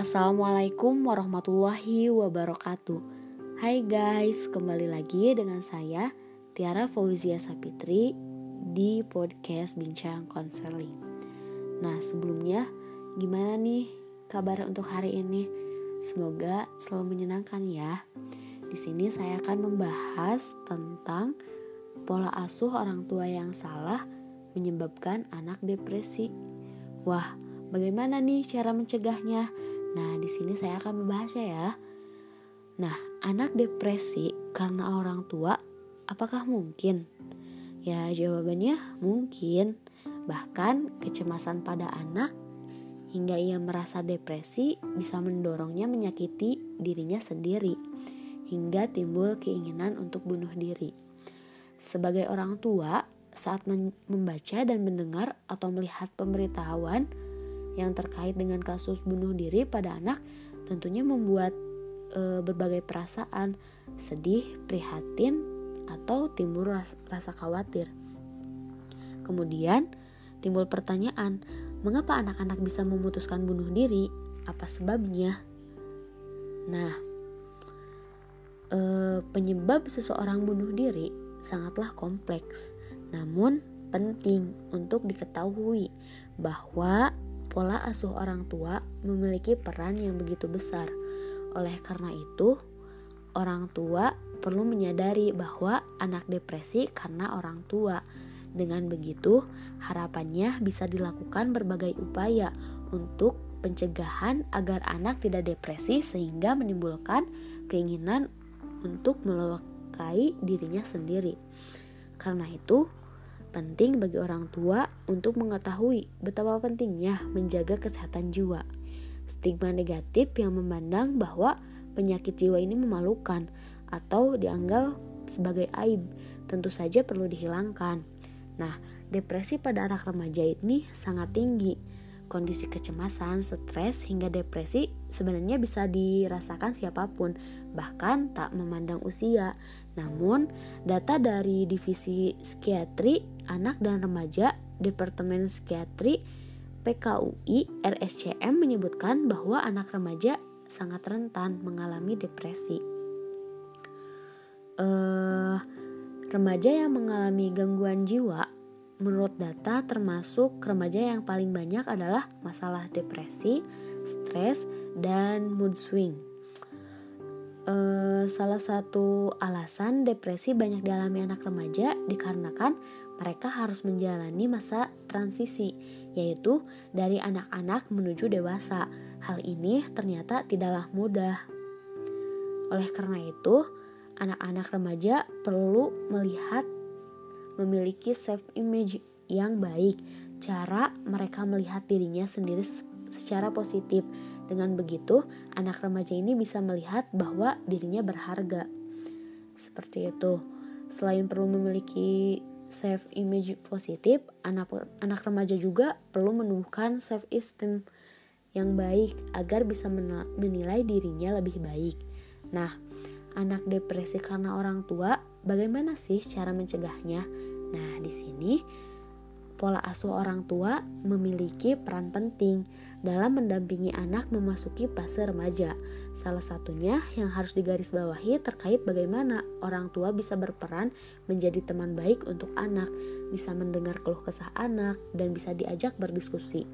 Assalamualaikum warahmatullahi wabarakatuh Hai guys, kembali lagi dengan saya Tiara Fauzia Sapitri di podcast Bincang Konseling Nah sebelumnya gimana nih kabar untuk hari ini? Semoga selalu menyenangkan ya Di sini saya akan membahas tentang pola asuh orang tua yang salah menyebabkan anak depresi Wah, bagaimana nih cara mencegahnya? Nah, di sini saya akan membahasnya ya. Nah, anak depresi karena orang tua, apakah mungkin? Ya, jawabannya mungkin. Bahkan kecemasan pada anak hingga ia merasa depresi bisa mendorongnya menyakiti dirinya sendiri hingga timbul keinginan untuk bunuh diri. Sebagai orang tua, saat membaca dan mendengar atau melihat pemberitahuan yang terkait dengan kasus bunuh diri pada anak tentunya membuat e, berbagai perasaan sedih, prihatin, atau timbul ras rasa khawatir. Kemudian timbul pertanyaan, mengapa anak-anak bisa memutuskan bunuh diri? Apa sebabnya? Nah, e, penyebab seseorang bunuh diri sangatlah kompleks, namun penting untuk diketahui bahwa pola asuh orang tua memiliki peran yang begitu besar. Oleh karena itu, orang tua perlu menyadari bahwa anak depresi karena orang tua. Dengan begitu, harapannya bisa dilakukan berbagai upaya untuk pencegahan agar anak tidak depresi sehingga menimbulkan keinginan untuk melukai dirinya sendiri. Karena itu, Penting bagi orang tua untuk mengetahui betapa pentingnya menjaga kesehatan jiwa. Stigma negatif yang memandang bahwa penyakit jiwa ini memalukan atau dianggap sebagai aib tentu saja perlu dihilangkan. Nah, depresi pada anak remaja ini sangat tinggi Kondisi kecemasan, stres, hingga depresi sebenarnya bisa dirasakan siapa pun, bahkan tak memandang usia. Namun, data dari Divisi Psikiatri Anak dan Remaja Departemen Psikiatri PKUI RSCM menyebutkan bahwa anak remaja sangat rentan mengalami depresi. Uh, remaja yang mengalami gangguan jiwa menurut data termasuk remaja yang paling banyak adalah masalah depresi, stres, dan mood swing. E, salah satu alasan depresi banyak dialami anak remaja dikarenakan mereka harus menjalani masa transisi, yaitu dari anak-anak menuju dewasa. Hal ini ternyata tidaklah mudah. Oleh karena itu, anak-anak remaja perlu melihat memiliki self image yang baik, cara mereka melihat dirinya sendiri secara positif. Dengan begitu, anak remaja ini bisa melihat bahwa dirinya berharga. Seperti itu. Selain perlu memiliki self image positif, anak anak remaja juga perlu menumbuhkan self esteem yang baik agar bisa menilai dirinya lebih baik. Nah, anak depresi karena orang tua, bagaimana sih cara mencegahnya? Nah, di sini pola asuh orang tua memiliki peran penting dalam mendampingi anak memasuki fase remaja. Salah satunya yang harus digarisbawahi terkait bagaimana orang tua bisa berperan menjadi teman baik untuk anak, bisa mendengar keluh kesah anak, dan bisa diajak berdiskusi.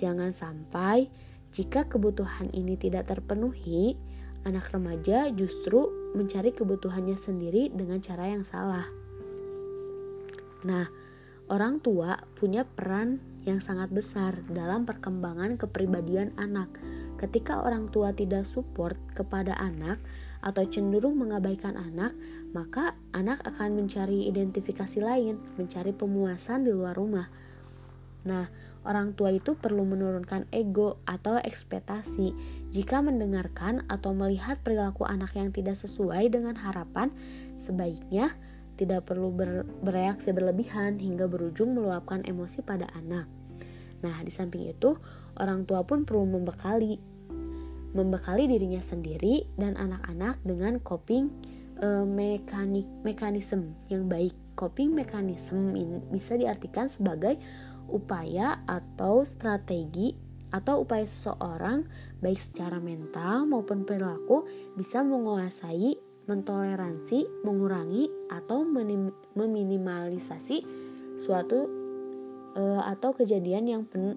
Jangan sampai jika kebutuhan ini tidak terpenuhi, anak remaja justru mencari kebutuhannya sendiri dengan cara yang salah. Nah, orang tua punya peran yang sangat besar dalam perkembangan kepribadian anak. Ketika orang tua tidak support kepada anak atau cenderung mengabaikan anak, maka anak akan mencari identifikasi lain, mencari pemuasan di luar rumah. Nah, orang tua itu perlu menurunkan ego atau ekspektasi. Jika mendengarkan atau melihat perilaku anak yang tidak sesuai dengan harapan, sebaiknya tidak perlu ber, bereaksi berlebihan hingga berujung meluapkan emosi pada anak. Nah, di samping itu, orang tua pun perlu membekali membekali dirinya sendiri dan anak-anak dengan coping e, mekanik mekanisme yang baik. Coping mekanisme ini bisa diartikan sebagai upaya atau strategi atau upaya seseorang baik secara mental maupun perilaku bisa menguasai, mentoleransi, mengurangi atau meminimalisasi suatu uh, atau kejadian yang pen,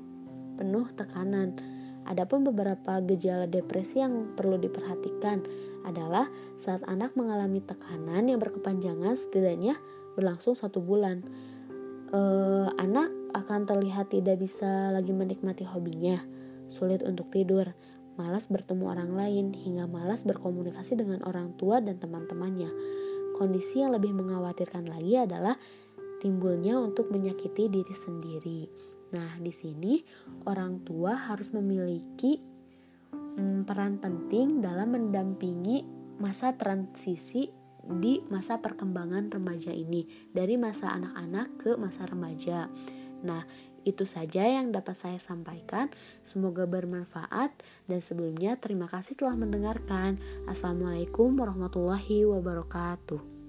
penuh tekanan. Adapun beberapa gejala depresi yang perlu diperhatikan adalah saat anak mengalami tekanan yang berkepanjangan setidaknya berlangsung satu bulan. Uh, anak akan terlihat tidak bisa lagi menikmati hobinya, sulit untuk tidur, malas bertemu orang lain, hingga malas berkomunikasi dengan orang tua dan teman-temannya. Kondisi yang lebih mengkhawatirkan lagi adalah timbulnya untuk menyakiti diri sendiri. Nah, di sini orang tua harus memiliki hmm, peran penting dalam mendampingi masa transisi di masa perkembangan remaja ini, dari masa anak-anak ke masa remaja. Nah, itu saja yang dapat saya sampaikan. Semoga bermanfaat, dan sebelumnya terima kasih telah mendengarkan. Assalamualaikum warahmatullahi wabarakatuh.